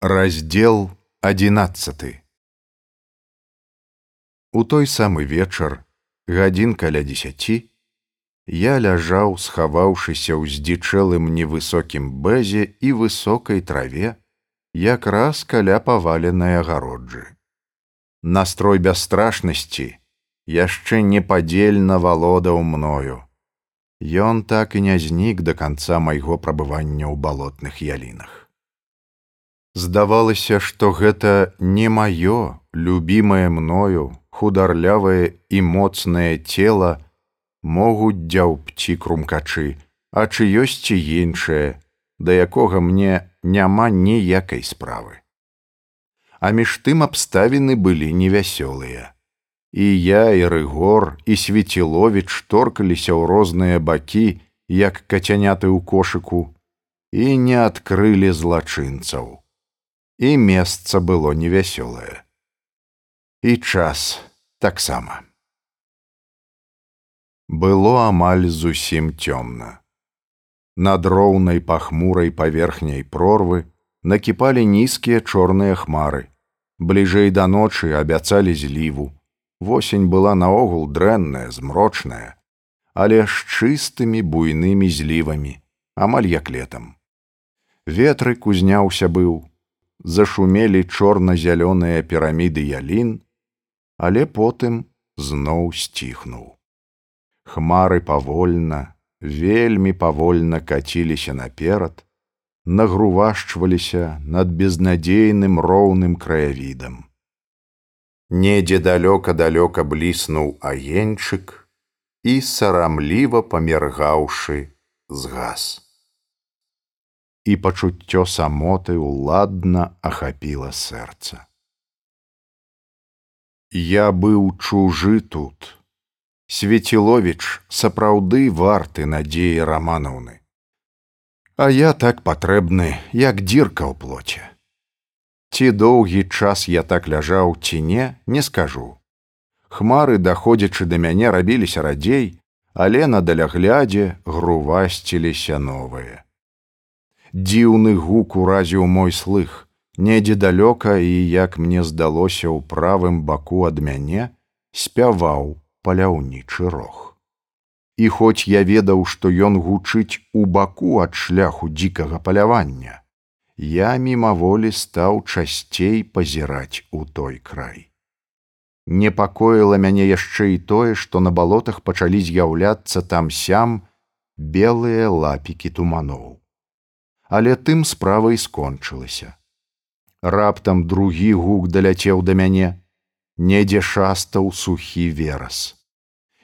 Раздел 11 У той самы вечар, гадзін каля дзесяці, я ляжаў, схаваўшыся ў здзічэлым невысокім бэзе і высокай траве, якраз каля паваленай агароджы. Настрой бясстрашнасці яшчэ непадзельна валодаў мною. Ён так і не знік да канца майго прабывання ў балотных ялінах. Здавалася, што гэта не маё, любімае мною, хударлявае і моцнае цело могуць дзяўпці крумкачы, а чыёсьці іншае, да якога мне няма ніякай справы. А між тым абставіны былі невясёлыя. І я і рыгор і свеціловіч торкаліся ў розныя бакі, як кацяняты ў кошыку, і не адкрылі злачынцаў і месца было невясёлае. І час таксама. Было амаль зусім цёмна. Над роўнай пахмурай паверхняй прорвы накіпалі нізкія чорныя хмары. Бліжэй да ночы абяцалі зліву. Восень была наогул дрэнная, змрочная, але з чыстымі буйнымі злівамі, амаль як летам. Ветрык узняўся быў, зашумелі чорна-зялёныя піраміды ялін, але потым зноў сціхнуў. Хмары павольна, вельмі павольна каціліся наперад, нагрувашчваліся над безнадзейным роўным краявідам. Недзе далёка-далёка бліснуў агеньчык і сарамліва памергаўшы згас і пачуццё самоты ўладна ахапіла сэрца. Я быў чужы тут. Свеціловіч сапраўды варты надзеі раманаўны. А я так патрэбны, як дзірка ў плоце. Ці доўгі час я так ляжаў ці не, не скажу. Хмары, даходзячы да мяне рабіліся радзей, але на даляглядзе грувасціліся новыя дзіўны гук уразіў мой слых. Недзе далёка і як мне здалося ў правым баку ад мяне спяваў паляўнічы рог. І хоць я ведаў што ён гучыць у баку ад шляху дзікага палявання я мімаволі стаў часцей пазіраць у той край. Непакоіла мяне яшчэ і тое што на балотах пачалі з'яўляцца там сям белыя лапікі туманоў але тым справа і скончылася. Раптам другі гук даляцеў да мяне, недзе шастаў сухі верас.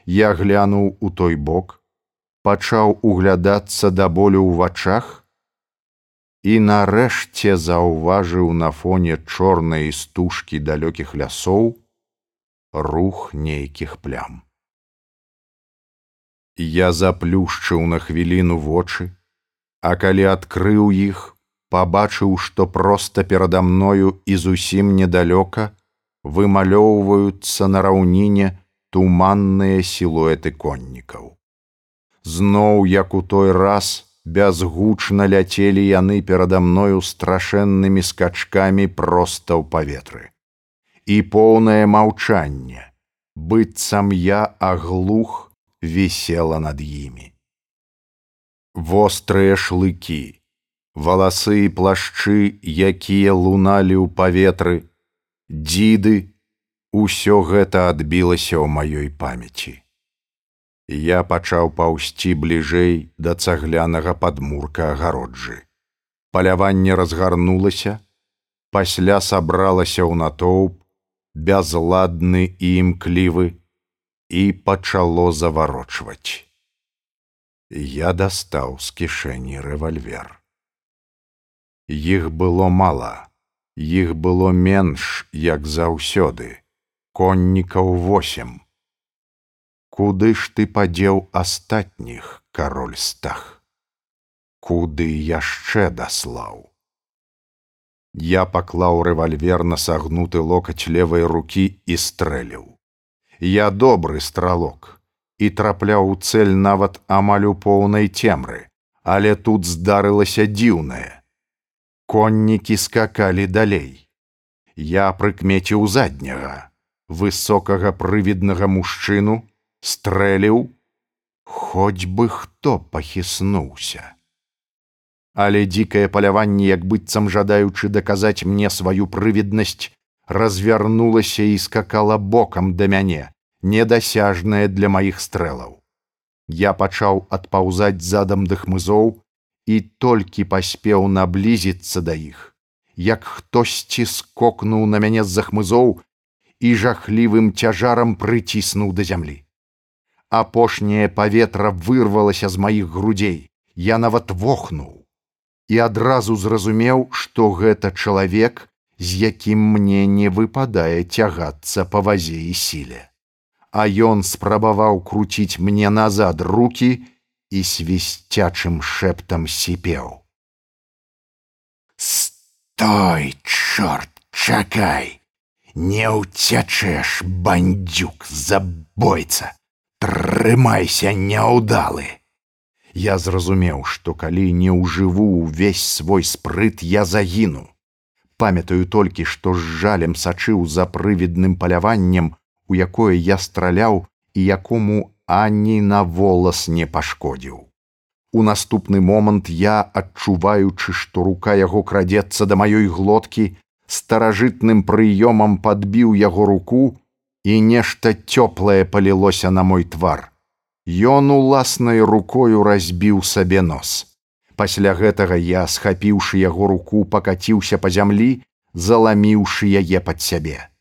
Я глянуў у той бок, пачаў углядацца да болю ў вачах і нарэшце заўважыў на фоне чорнай стужкі далёкіх лясоў рух нейкіх плям. Я заплюшчыў на хвіліну вочы, А калі адкрыў іх, пабачыў, што проста перада мною і зусім недалёка вымалёўваюцца на раўніне туманныя сілуэты коннікаў. Зноў, як у той раз, бязгучна ляцелі яны перада мною страшэннымі скачкамі проста ў паветры. І поўнае маўчанне, быццам я аглух вісела над імі вострыя шлыкі, валасы і плашчы, якія луналі ў паветры, дзіды, усё гэта адбілася ў маёй памяці. Я пачаў паўсці бліжэй да цаглянага падмурка агароджы. Паляванне разгарнулася, пасля сабралася ў натоўп, бязладны і імклівы і пачало заварочваць я дастаў з кішэні рэвальвер. Іх было мала, іх было менш, як заўсёды, коннікаў восем. Куды ж ты падзеў астатніх кароль стах? Куды яшчэ даслаў? Я паклаў рэвальвер на сагнуты локаць левай рукі і стрэліў. Я добры стралок і трапляў у цэль нават амаль у поўнай цемры, але тут здарылася дзіўнае. Коннікі скакалі далей. Я прыкмеціў задняга, высокага прывіднага мужчыну, стрэліў, хоць бы хто пахіснуўся. Але дзікае паляванне, як быццам жадаючы даказаць мне сваю прывіднасць, развярнулася і скакала бокам да мяне, недасяжная для маіх стрэлаў. Я пачаў адпаўзаць задам да хмызоў і толькі паспеў наблізіцца да іх, як хтосьці скокнуў на мяне з-за хмызоў і жахлівым цяжарам прыціснуў да зямлі. Апошняе паветра вырвалася з маіх грудзей, я нават вохнуў і адразу зразумеў, што гэта чалавек, з якім мне не выпадае цягацца па вазе і сіле. А ён спрабаваў круціць мне назад руки і свісцячым шэптам сіпеў. Стой, чорт, чакай! Не ўцячэш, бандюк, забойца! Трымайся няўдалы! Я зразумеў, што калі не ўжыву ўвесь свой спрыт я загіну памятаю толькі што з жалем сачыў за прывідным паляваннем у якое я страляў і якому ані на волас не пашкодзіў. У наступны момант я адчуваючы што рука яго крадзецца да маёй глоткі старажытным прыёмам падбіў яго руку і нешта цёплае палілося на мой твар. Ён уласнай рукою разбіў сабе нос. Пасля гэтага я, схапіўшы яго руку, пакаціўся па зямлі, заламіўшы яе пад сябе.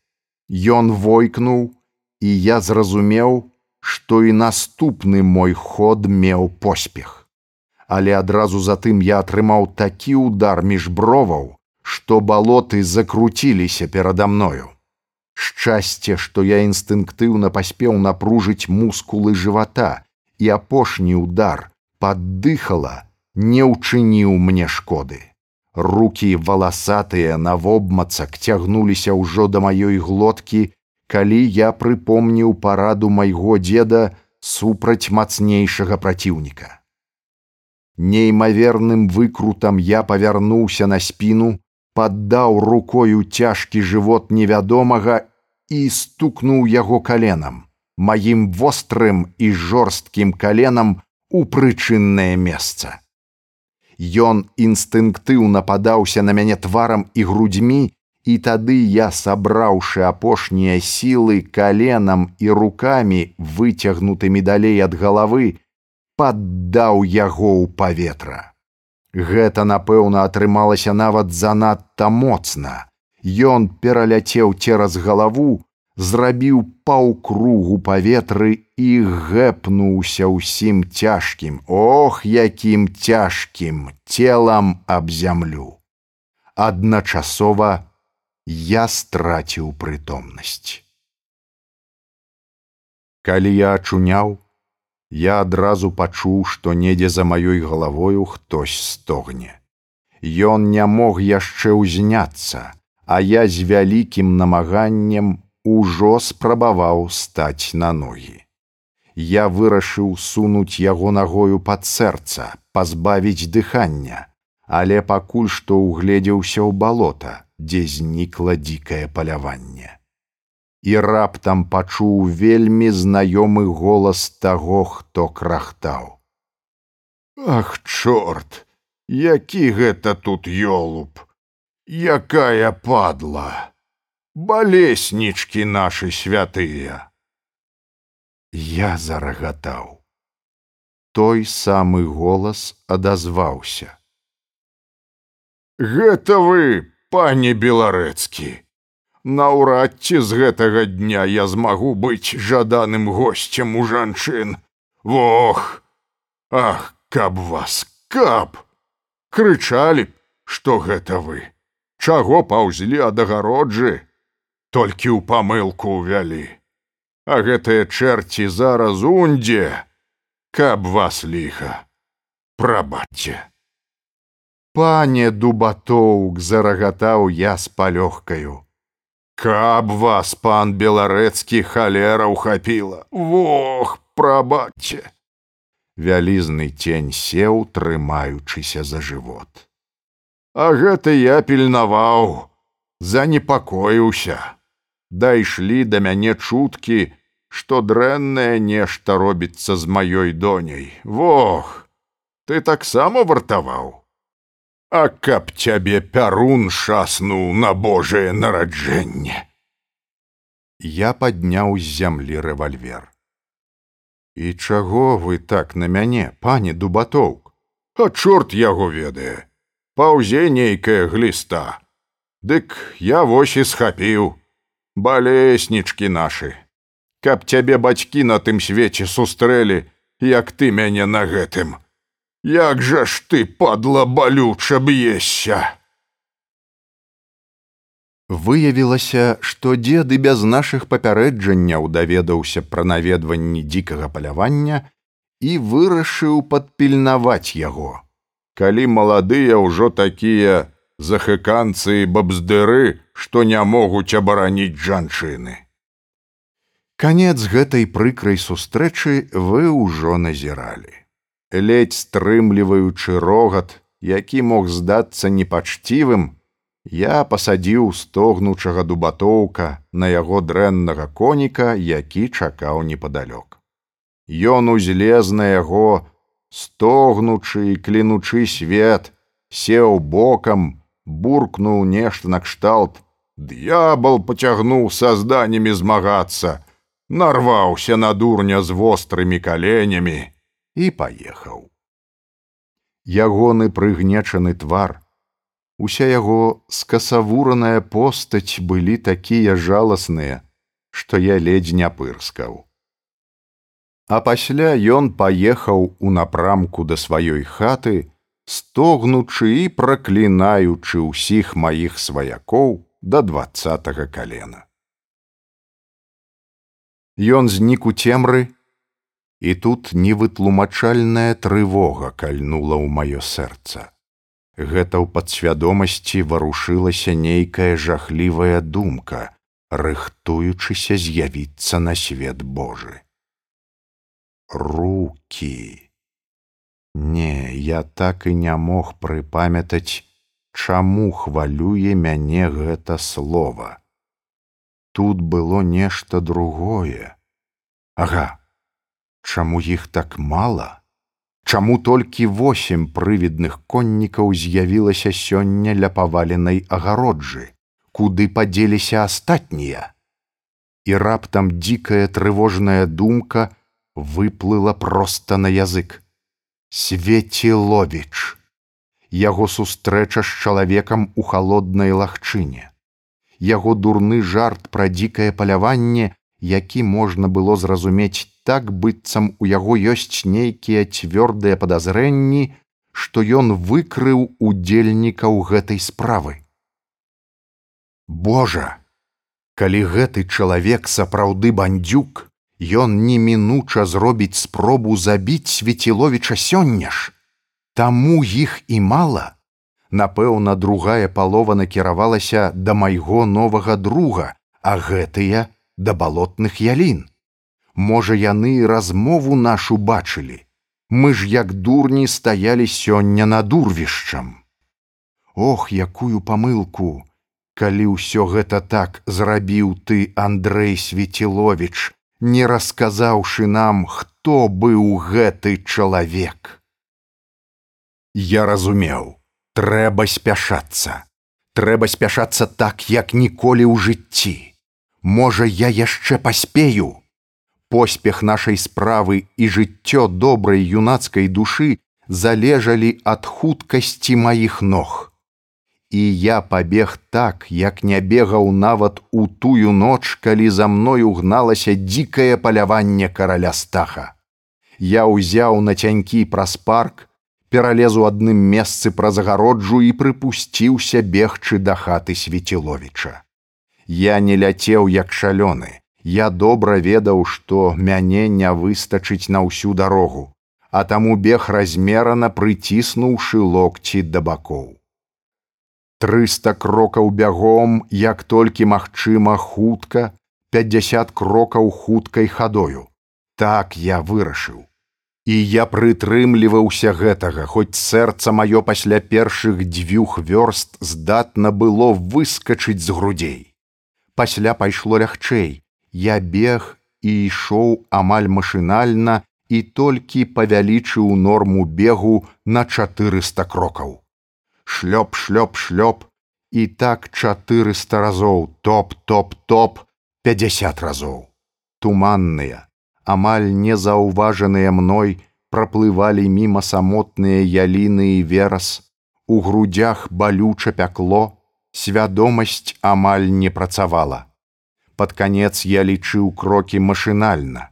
Ён войкнуў, і я зразумеў, што і наступны мой ход меў поспех. Але адразу затым я атрымаў такі удар між броваў, што балоты закруціліся перада мною. Шчасце, што я інстынктыўна паспеў напружыць мускулы жывата, і апошні удар паддыхала, не ўчыніў мне шкоды. Рукі валасатыя на вобмацак цягнуліся ўжо да маёй глоткі, калі я прыпомніў параду майго деда супраць мацнейшага праціўніка. Неймаверным выкрутам я павярнуўся на спіну, паддаў рукою цяжкі жывот невядомага і стукнуў яго каленам, маім вострым і жорсткім каленам у прычыннае месца. Ён інстынктыўна падаўся на мяне тварам і грудзьмі, і тады я, сабраўшы апошнія сілы каленам і рукамі, выцягнутымі далей ад галавы, паддаў яго ў паветра. Гэта, напэўна, атрымалася нават занадта моцна. Ён пераляцеў цераз галаву, зрабіў паўкругу паветры і гэпнуўся ўсім цяжкім ох якім цяжкім целам аб зямлю. Адначасова я страціў прытомнасць. Калі я ачуняў я адразу пачуў што недзе за маёй галавою хтось стогне. Ён не мог яшчэ ўзняцца а я з вялікім намаганнем ужо спрабаваў стаць на ногі. Я вырашыў сунуць яго нагою пад сэрца, пазбавіць дыхання, але пакуль што ўгледзеўся ў балота, дзе знікла дзікае паляванне. І раптам пачуў вельмі знаёмы голас таго, хто крахтаў. Ах, чорт, які гэта тут ёлуб, якая падла! Балеснічкі нашы святыя. Я зарагатаў. Той самы голас адазваўся. Гэта вы, пане беларэцкі. Наўрад ці з гэтага дня я змагу быць жаданым госцем у жанчын. Вох! Ах, каб вас, каб! Крычалі б, што гэта вы. Чаго паўзлі ад агароджы, толькі ў памылку ўвялі. А гэтыя чэрці зараз ундзе, каб вас ліха, прабачце. Пане дубатоўк зарагатаў я з палёгкаю. Каб вас пан беларэцкі халера ўхапіла, Вох, прабачце. Вялізны цень сеў, трымаючыся за жывот. А гэта я пільнаваў, занепакоіўся. Дайшлі да мяне чуткі, што дрэннае нешта робіцца з маёй доняй. Вох, ты таксама вартаваў. А каб цябе пярун шаснуў на Божае нараджэнне. Я падняў з зямлі рэвальвер. І чаго вы так на мяне, пане дубатоўк? А чорт яго ведае, паўзе нейкая гліста. Дык я вось і схапіў, балеснічкі нашы. Каб цябе бацькі на тым свеце сустрэлі, як ты мяне на гэтым. Як жа ж ты падла балюча б'ешся! Выявілася, што дзед і без нашых папярэджанняў даведаўся пра наведванні дзікага палявання і вырашыў падпільнаваць яго. Калі маладыя ўжо такія захыканцы бабздыры, што не могуць абараніць жанчыны. Канец гэтай прыкрай сустрэчы вы ўжо назіралі. Ледзь стрымліваючы рогат, які мог здацца непачцівым, я пасадзіў стогнучага дубатоўка на яго дрэннага коніка, які чакаў непадалёк. Ён узлез на яго, стогнучы і клінучы свет, сеў бокам, буркнуў нешта накшталт, д'ябал пацягнуў са зданнямі змагацца, нарваўся на дурня з вострымі каленямі і паехаў. Ягоны прыгнечаны твар, Уся яго скасавураная постаць былі такія жаласныя, што я ледзь не пырскаў. А пасля ён паехаў у напрамку да сваёй хаты, стогнучы і праклінаючы ўсіх маіх сваякоў да двадцатага калена. Ён знік у цемры, і тут невытлумачальная трывога кальнула ў маё сэрца гэта ў падсвядомасці варушылася нейкая жахлівая думка, рыхтуючыся з'явіцца на свет Божы. Рукі. Не, я так і не мог прыпамятаць, чаму хвалюе мяне гэта слова. Тут было нешта другое. Ага, чаму іх так мала? Чаму толькі восем прывідных коннікаў з'явілася сёння ля паваленай агароджы, куды падзеліся астатнія. І раптам дзікая трывожная думка выплыла проста на язык. Свецеловіч. Яго сустрэча з чалавекам у халоднай лагчыне. Яго дурны жарт пра дзікае паляванне, які можна было зразумець так быццам у яго ёсць нейкія цвёрдыя падазрэнні, што ён выкрыў удзельнікаў гэтай справы. Божа, калі гэты чалавек сапраўды бандзюк, ён немінуча зробіць спробу забіць свеціловіча сёння ж. Таму іх і мала. Напэўна, другая палова накіравалася да майго новага друга, а гэтыя да балотных ялін. Можа, яны размову нашу бачылі. Мы ж як дурні стаялі сёння над урвішчам. Ох, якую памылку, калі ўсё гэта так зрабіў ты, Андрэй Свецілович, не расказаўшы нам, хто быў гэты чалавек. Я разумеў, трэба спяшацца. Трэба спяшацца так, як ніколі ў жыцці. Можа, я яшчэ паспею поспех нашай справы і жыццё добрай юнацкай душы залежалі ад хуткасці маіх ног. І я пабег так, як не бегаў нават у тую ноч, калі за мною гналася дзікае паляванне караля стаха. Я ўзяў на цянькі праз парк, пералез у адным месцы праз агароджу і прыпусціўся бегчы да хаты свеціловіча. Я не ляцеў як шалёны Я добра ведаў, што мяне не выстачыць на ўсю дарогу, а таму бег размерана прыціснуўшы локці да бакоў. Трыста крокаў бягом, як толькі магчыма хутка, 50 крокаў хуткай хадою. Так я вырашыў. І я прытрымліваўся гэтага, хоць сэрца маё пасля першых дзвюх вёрст здатна было выскачыць з грудзей. Пасля пайшло лягчэй. Я бег і ішоў амаль машынальна і толькі павялічыў норму бегу на 400 крокаў. Шлёп, шлёп, шлёп, і так 400 разоў, топ, топ, топ, 50 разоў. Туманныя, амаль незаўважаныя мной праплывалі міма самотныя яліны і верас, у грудях балюча пякло, свядомасць амаль не працавала. Пад канец я лічыў крокі машынальна.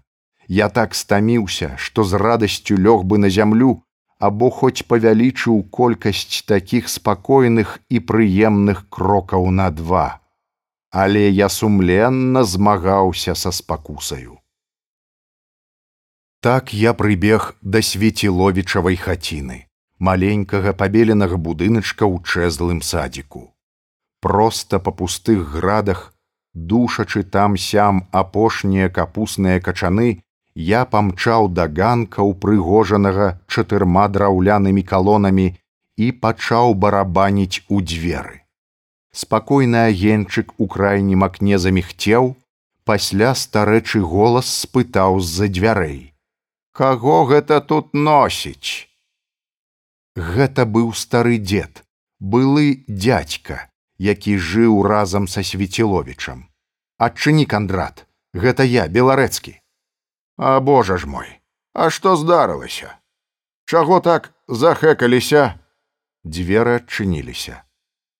Я так стаміўся, што з радасцю лёг бы на зямлю, або хоць павялічыў колькасць такіх спакойных і прыемных крокаў на два. Але я сумленна змагаўся са спакусаю. Так я прыбег да свеціловічавай хаціны, маленькага пабеленага будыначка ў чэзлым садзіку. Проста па пустых градах, душачы там сям апошнія капусныя качаны, я памчаў да ганка ўпрыгожанага чатырма драўлянымі калонамі і пачаў барабаніць у дзверы. Спакойны агенчык у крайнім акне заміхцеў, пасля старэчы голас спытаў з-за дзвярэй. Каго гэта тут носіць? Гэта быў стары дзед былы дядзька які жыў разам са свеціловічам адчыні кандрат гэта я беларэцкі а божа ж мой а што здарылася? Чаго так захэкаліся? Дзверы адчыніліся.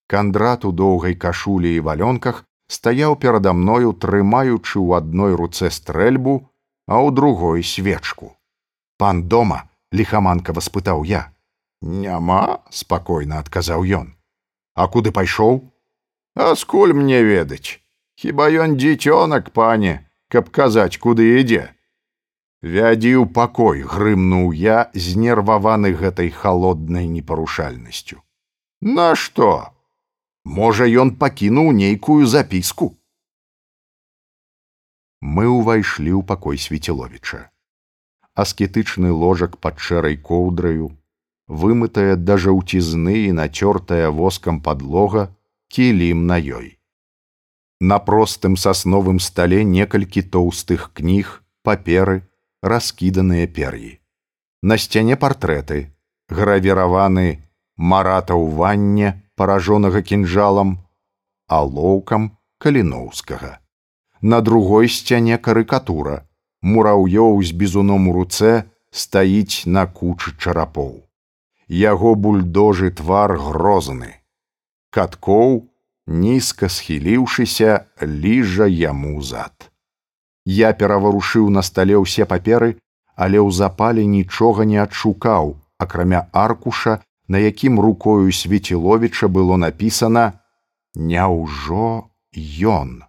Кандрат у доўгай кашулі і валёнках стаяў перада мною трымаючы ў адной руцэ стрэльбу а ў другой свечку. Пан дома лихаманкава спытаў я. Няма спакойна адказаў ён. А куды пайшоў? А скуль мне ведаць? Хіба ён дзіцёнак пане каб казаць куды ідзе вядзі ў пакой грымнуў я знерваваны гэтай холоднай непарушальнасцю. На што можа ён пакінуў нейкую запіску? Мы ўвайшлі ў пакой свеціловіча аскетычны ложак пад шэрай коўдраю, вымытая да жаўцізны і нацёртая воскам падлога кілім на ёй. На простым сасновым стале некалькі тоўстых кніг, паперы, раскіданыя пер'і. На сцяне партрэты, гравіраваны марата ў ванне, паражонага кінжалам, алоўкам каліноўскага. На другой сцяне карыкатура, мураўёў з бізуном у руцэ стаіць на кучы чарапоў. Яго бульдожы твар грозны. Каткоў, нізка схіліўшыся, ліжа яму зад. Я пераварушыў на стале ўсе паперы, але ў запале нічога не адшукаў, акрамя аркуша, на якім рукою свеціловіча было напісана: Няўжо ён.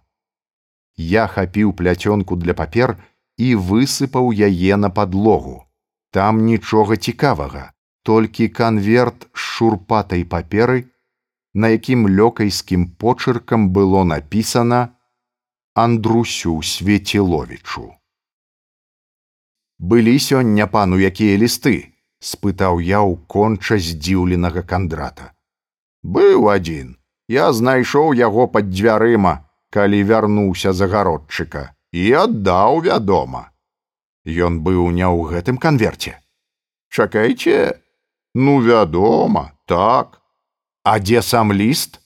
Я хапіў пляцёнку для папер, і высыпаў яе на падлогу. Там нічога цікавага, толькі канверт з шурпатай паперы, на якім лёкайскім почыркам было напісана Андрусю свеціловічу. Былі сёння пану якія лісты, спытаў я ў конча здзіўленага кандрата. Быў адзін, я знайшоў яго пад дзвярыма, калі вярнуўся загародчыка і аддаў вядома. Ён быў не ў гэтым канверце. Чакайце, ну вядома, так, А дзе сам ліст?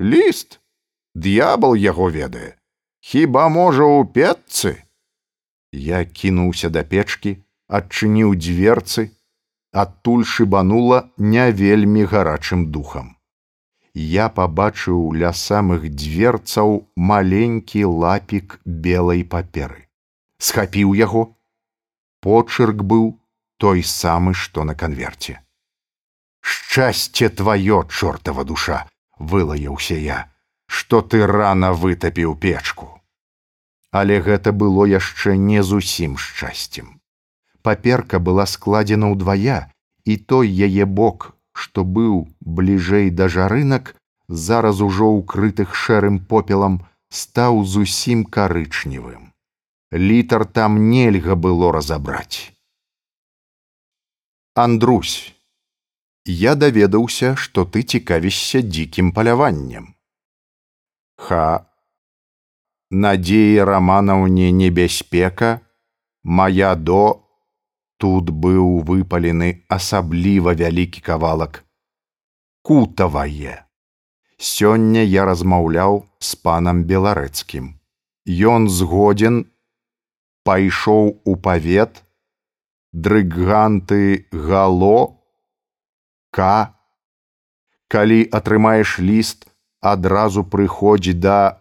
Ліст, д'ябал яго ведае, Хіба можа ў петцы? Я кінуўся да печкі, адчыніў дзверцы, адтуль шыбанула не вельмі гарачым духам я пабачыў ля самых дзверцаў маленькі лапік белай паперы. Схапіў яго. Почырк быў той самы, што на канверце. Шчасце тваё, чортава душа, вылаяўся я, што ты рана вытапіў печку. Але гэта было яшчэ не зусім шчасцем. Паперка была складзена ўдвая, і той яе бок што быў бліжэй да жарынак, зараз ужо ўкрытых шэрым попелам стаў зусім карычневым. Літар там нельга было разабраць. Андрусь, я даведаўся, што ты цікавішся дзікім паляваннем. Ха, надзеі раманаўне небяспека, моя до тут быў выпалены асабліва вялікі кавалак. Кутавае. Сёння я размаўляў з панам беларэцкім. Ён згодзен, пайшоў у павет, дрыганты гало, к. Калі атрымаеш ліст, адразу прыходзь да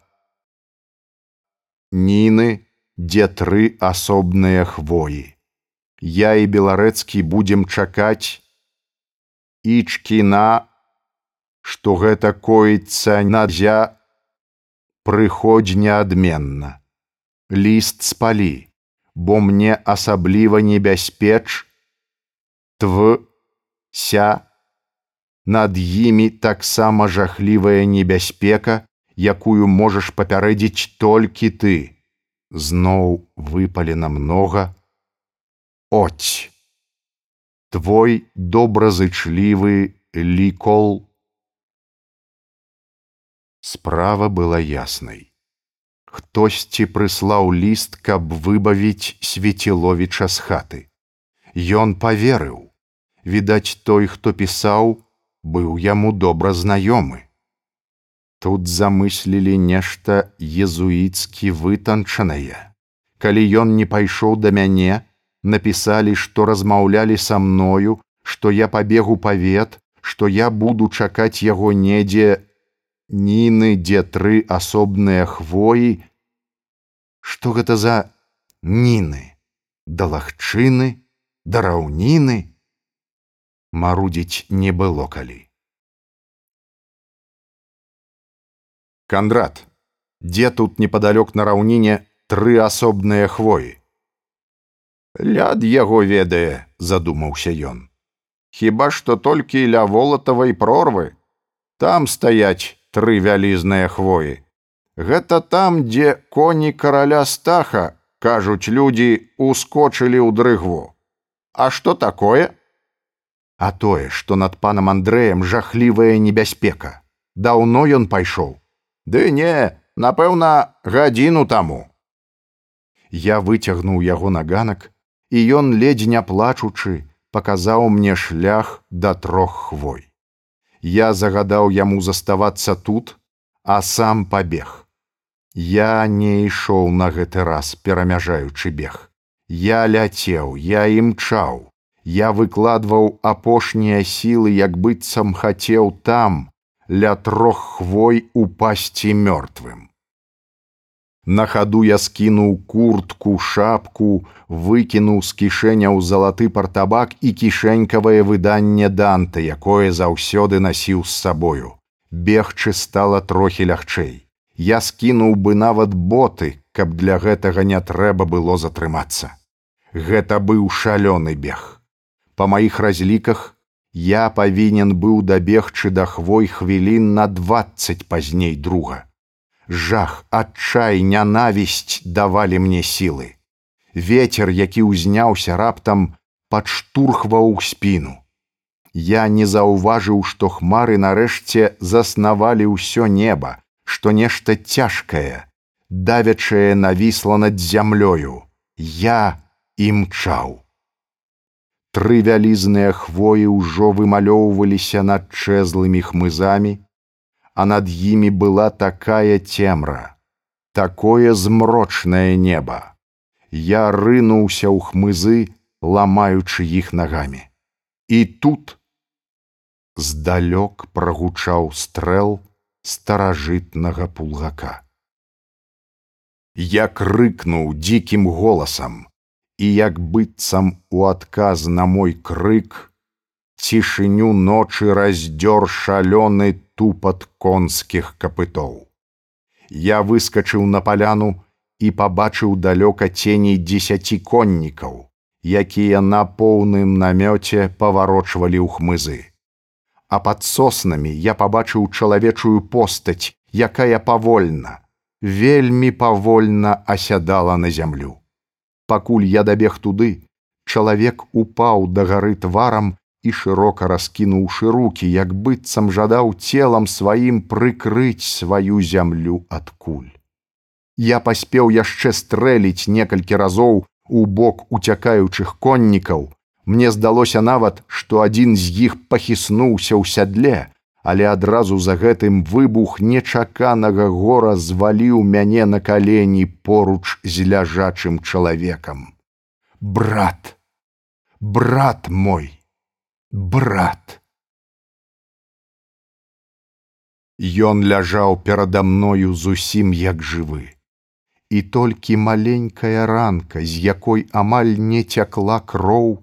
Ніны, дзе тры асобныя хвоі. Я і беларэцкі будзем чакаць ічкіна, што гэта коіцца надзя, прыходзь неадменна. Ліст спалі, бо мне асабліва небяспеч, тв ся над імі таксама жахлівая небяспека, якую можаш папярэдзіць толькі ты. Зноў выпалена многа. Оць. Твой добразычлівы лікол. Справа была яснай. Хтосьці прыслаў ліст, каб выбавіць свеціловіча з хаты. Ён поверыў. Відаць, той, хто пісаў, быў яму добра знаёмы. Тут замыслілі нешта езуіцкі вытанчанае. Калі ён не пайшоў да мяне, напісалі, што размаўлялі са мною, што я пабегу павет, што я буду чакаць яго недзе ніны, дзе тры асобныя хвоі. Што гэта за ніны, да лагчыны, да раўніны, марудзіць не было калі. Кандрат, дзе тут непадалёк на раўніне тры асобныя хвоі. Ляд яго ведае, задумаўся ён. Хіба што толькі ля волатавай прорвы, там стаяць тры вялізныя хвоі. Гэта там, дзе коні караля стаха, кажуць людзі, ускочылі ў дрыгву. А што такое? А тое, што над панам Андрэем жахлівая небяспека. Даўно ён пайшоў. Ды не, напэўна, гадзіну таму. Я выцягнуў яго на ганак, і ён ледзь не плачучы, паказаў мне шлях да трох хвой. Я загадаў яму заставацца тут, а сам пабег. Я не ішоў на гэты раз, перамяжаючы бег. Я ляцеў, я імчаў я выкладваў апошнія сілы як быццам хацеў там ля трох хвой упасці мёртвым. На хаду я скінуў куртку шапку выкінуў з кішэняў залаты партабак і кішэнькавае выданне данта якое заўсёды насіў з сабою. Бегчы стала трохі лягчэй. Я скінуў бы нават боты каб для гэтага не трэба было затрымацца. Гэта быў шалёны бег Па маіх разліках я павінен быў дабегчы да хвой хвілін на двадцать пазней друга. Жах, адчай, нянавісць давалі мне сілы. Вецер, які ўзняўся раптам, падштурхваў спіну. Я не заўважыў, што хмары нарэшце заснавалі ўсё неба, што нешта цяжкае, давячае навісла над зямлёю. Я імчаў. Тры вялізныя хвоі ўжо вымалёўваліся над чэзлымі хмызамі, а над імі была такая цемра, такое змрочнае неба. Я рынуўся ў хмызы, ламаючы іх нагамі. І тут здалёк прагучаў стрэл старажытнага пулгака. Я крыкнуў дзікім голасам, і як быццам у адказ на мой крык цішыню ночы раздзёр шалёны тупат конскіх капытоў. Я выскачыў на паляну і пабачыў далёка ценей дзесяці коннікаў, якія на поўным намёце паварочвалі ў хмызы. А пад соснамі я пабачыў чалавечую постаць, якая павольна, вельмі павольна асядала на зямлю пакуль я дабег туды чалавек упаў да гары тварам і шырока раскінуўшы руки, як быццам жадаў целам сваім прыкрыць сваю зямлю ад куль. Я паспеў яшчэ стрэліць некалькі разоў у бок уцякаючых коннікаў. Мне здалося нават, што адзін з іх пахіснуўся ў сядле, але адразу за гэтым выбух нечаканага гора зваліў мяне на калені поруч з ляжачым чалавекам. Брат, брат мой, брат. Ён ляжаў перада мною зусім як жывы. І толькі маленькая ранка, з якой амаль не цякла кроў,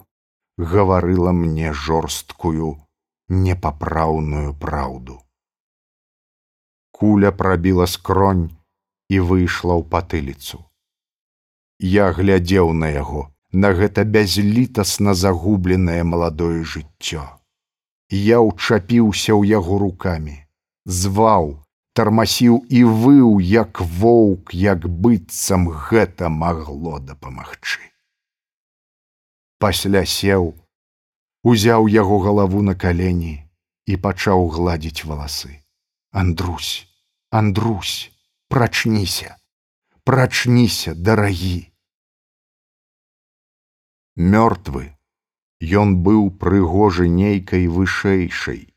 гаварыла мне жорсткую непапраўную праўду. Куля прабіла скронь і выйшла ў патыліцу. Я глядзеў на яго, на гэта бязлітасна загубленае маладое жыццё. Я ўчапіўся ў яго рукамі, зваў, тармасіў і выў, як воўк, як быццам гэта магло дапамагчы. Пасля сеў, узяў яго галаву на калені і пачаў гладзіць валасы. Андрусь, Андрусь, прачніся, прачніся, дарагі. Мёртвы, Ён быў прыгожы нейкай вышэйшай,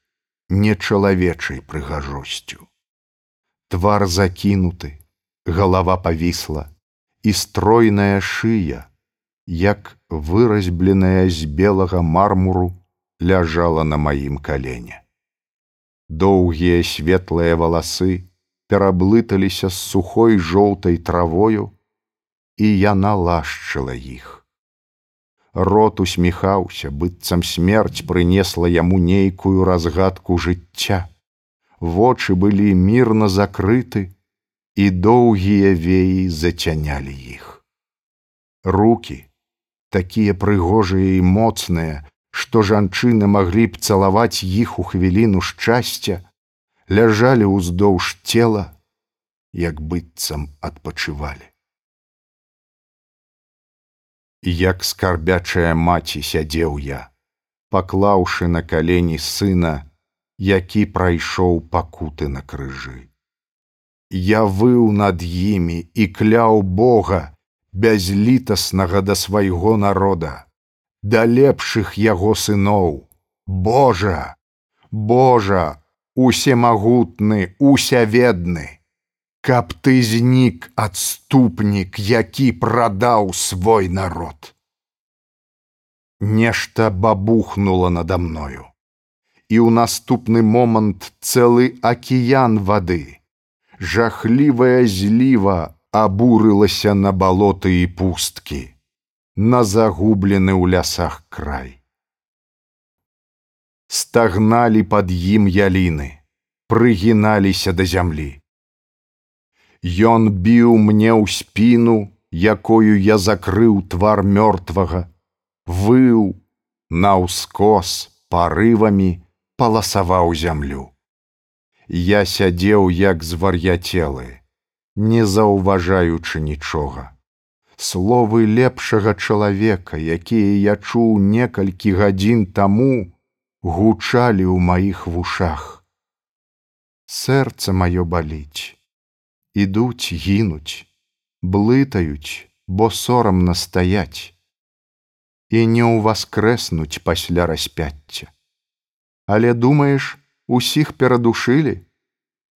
нечалавечай прыгажосцю. Твар закінуты, галава павісла, і стройная шыя, як выразьбленая з белага мармуру ляжала на маім калене. Доўгія светлыя валасы пераблыталіся з сухой жоўтай травою, і яна лашчыла іх. Рот усміхаўся, быццам смерць прынесла яму нейкую разгадку жыцця. Вочы былі мірна закрыты, і доўгія веі зацянялі іх. Рукі, такія прыгожыя і моцныя, што жанчыны маглі б цалаваць іх у хвіліну шчасця, ляжалі ўздоўж цела, як быццам адпачывалі. Як скарбячая маці сядзеў я, паклаўшы на калені сына, які прайшоў пакуты на крыжы. Я выў над імі і кляў Бога, бязлітаснага да свайго народа, да лепшых яго сыноў, Божа, Божа, усемагутны, усяведны, каб ты знік адступнік, які прадаў свой народ. Нешта бабухнула надо мною, і ў наступны момант цэлы акіян вады, жахлівая зліва абурылася на балоты і пусткі, на загублены ў лясах край. Стагналі пад ім яліны, прыгіналіся да зямлі. Ён біў мне ў спіну, якою я закрыў твар мёртвага, выў, наўскос парывамі паласаваў зямлю. Я сядзеў як звар'яцелы не заўважаючы нічога. Словы лепшага чалавека, якія я чуў некалькі гадзін таму, гучалі ў маіх вушах. Сэрца маё баліць, ідуць гінуць, блытаюць, бо сорам настаяць і не ўваскрэснуць пасля распяцця. Але думаеш, усіх перадушылі?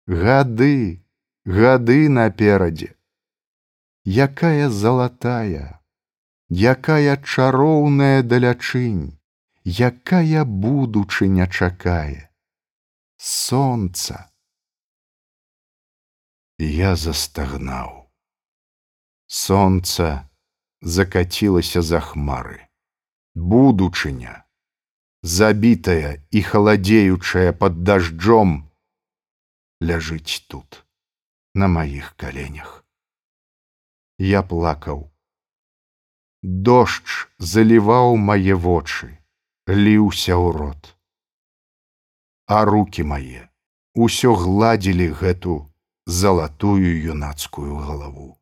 Гады, гады наперадзе. Якая залатая, якая чароўная далячынь, якая будучыня чакае. Сонца. Я застагнаў. Сонца закацілася за хмары. Будучыня, забітая і халадзеючая пад дажджом, ляжыць тут на маіх каленях. Я плакаў. Дождж заліваў мае вочы, ліўся ў рот. А руки мае усё гладзілі гэту залатую юнацкую галаву.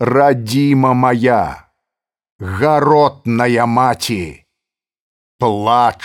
Радзіма моя, гаротная маці, плач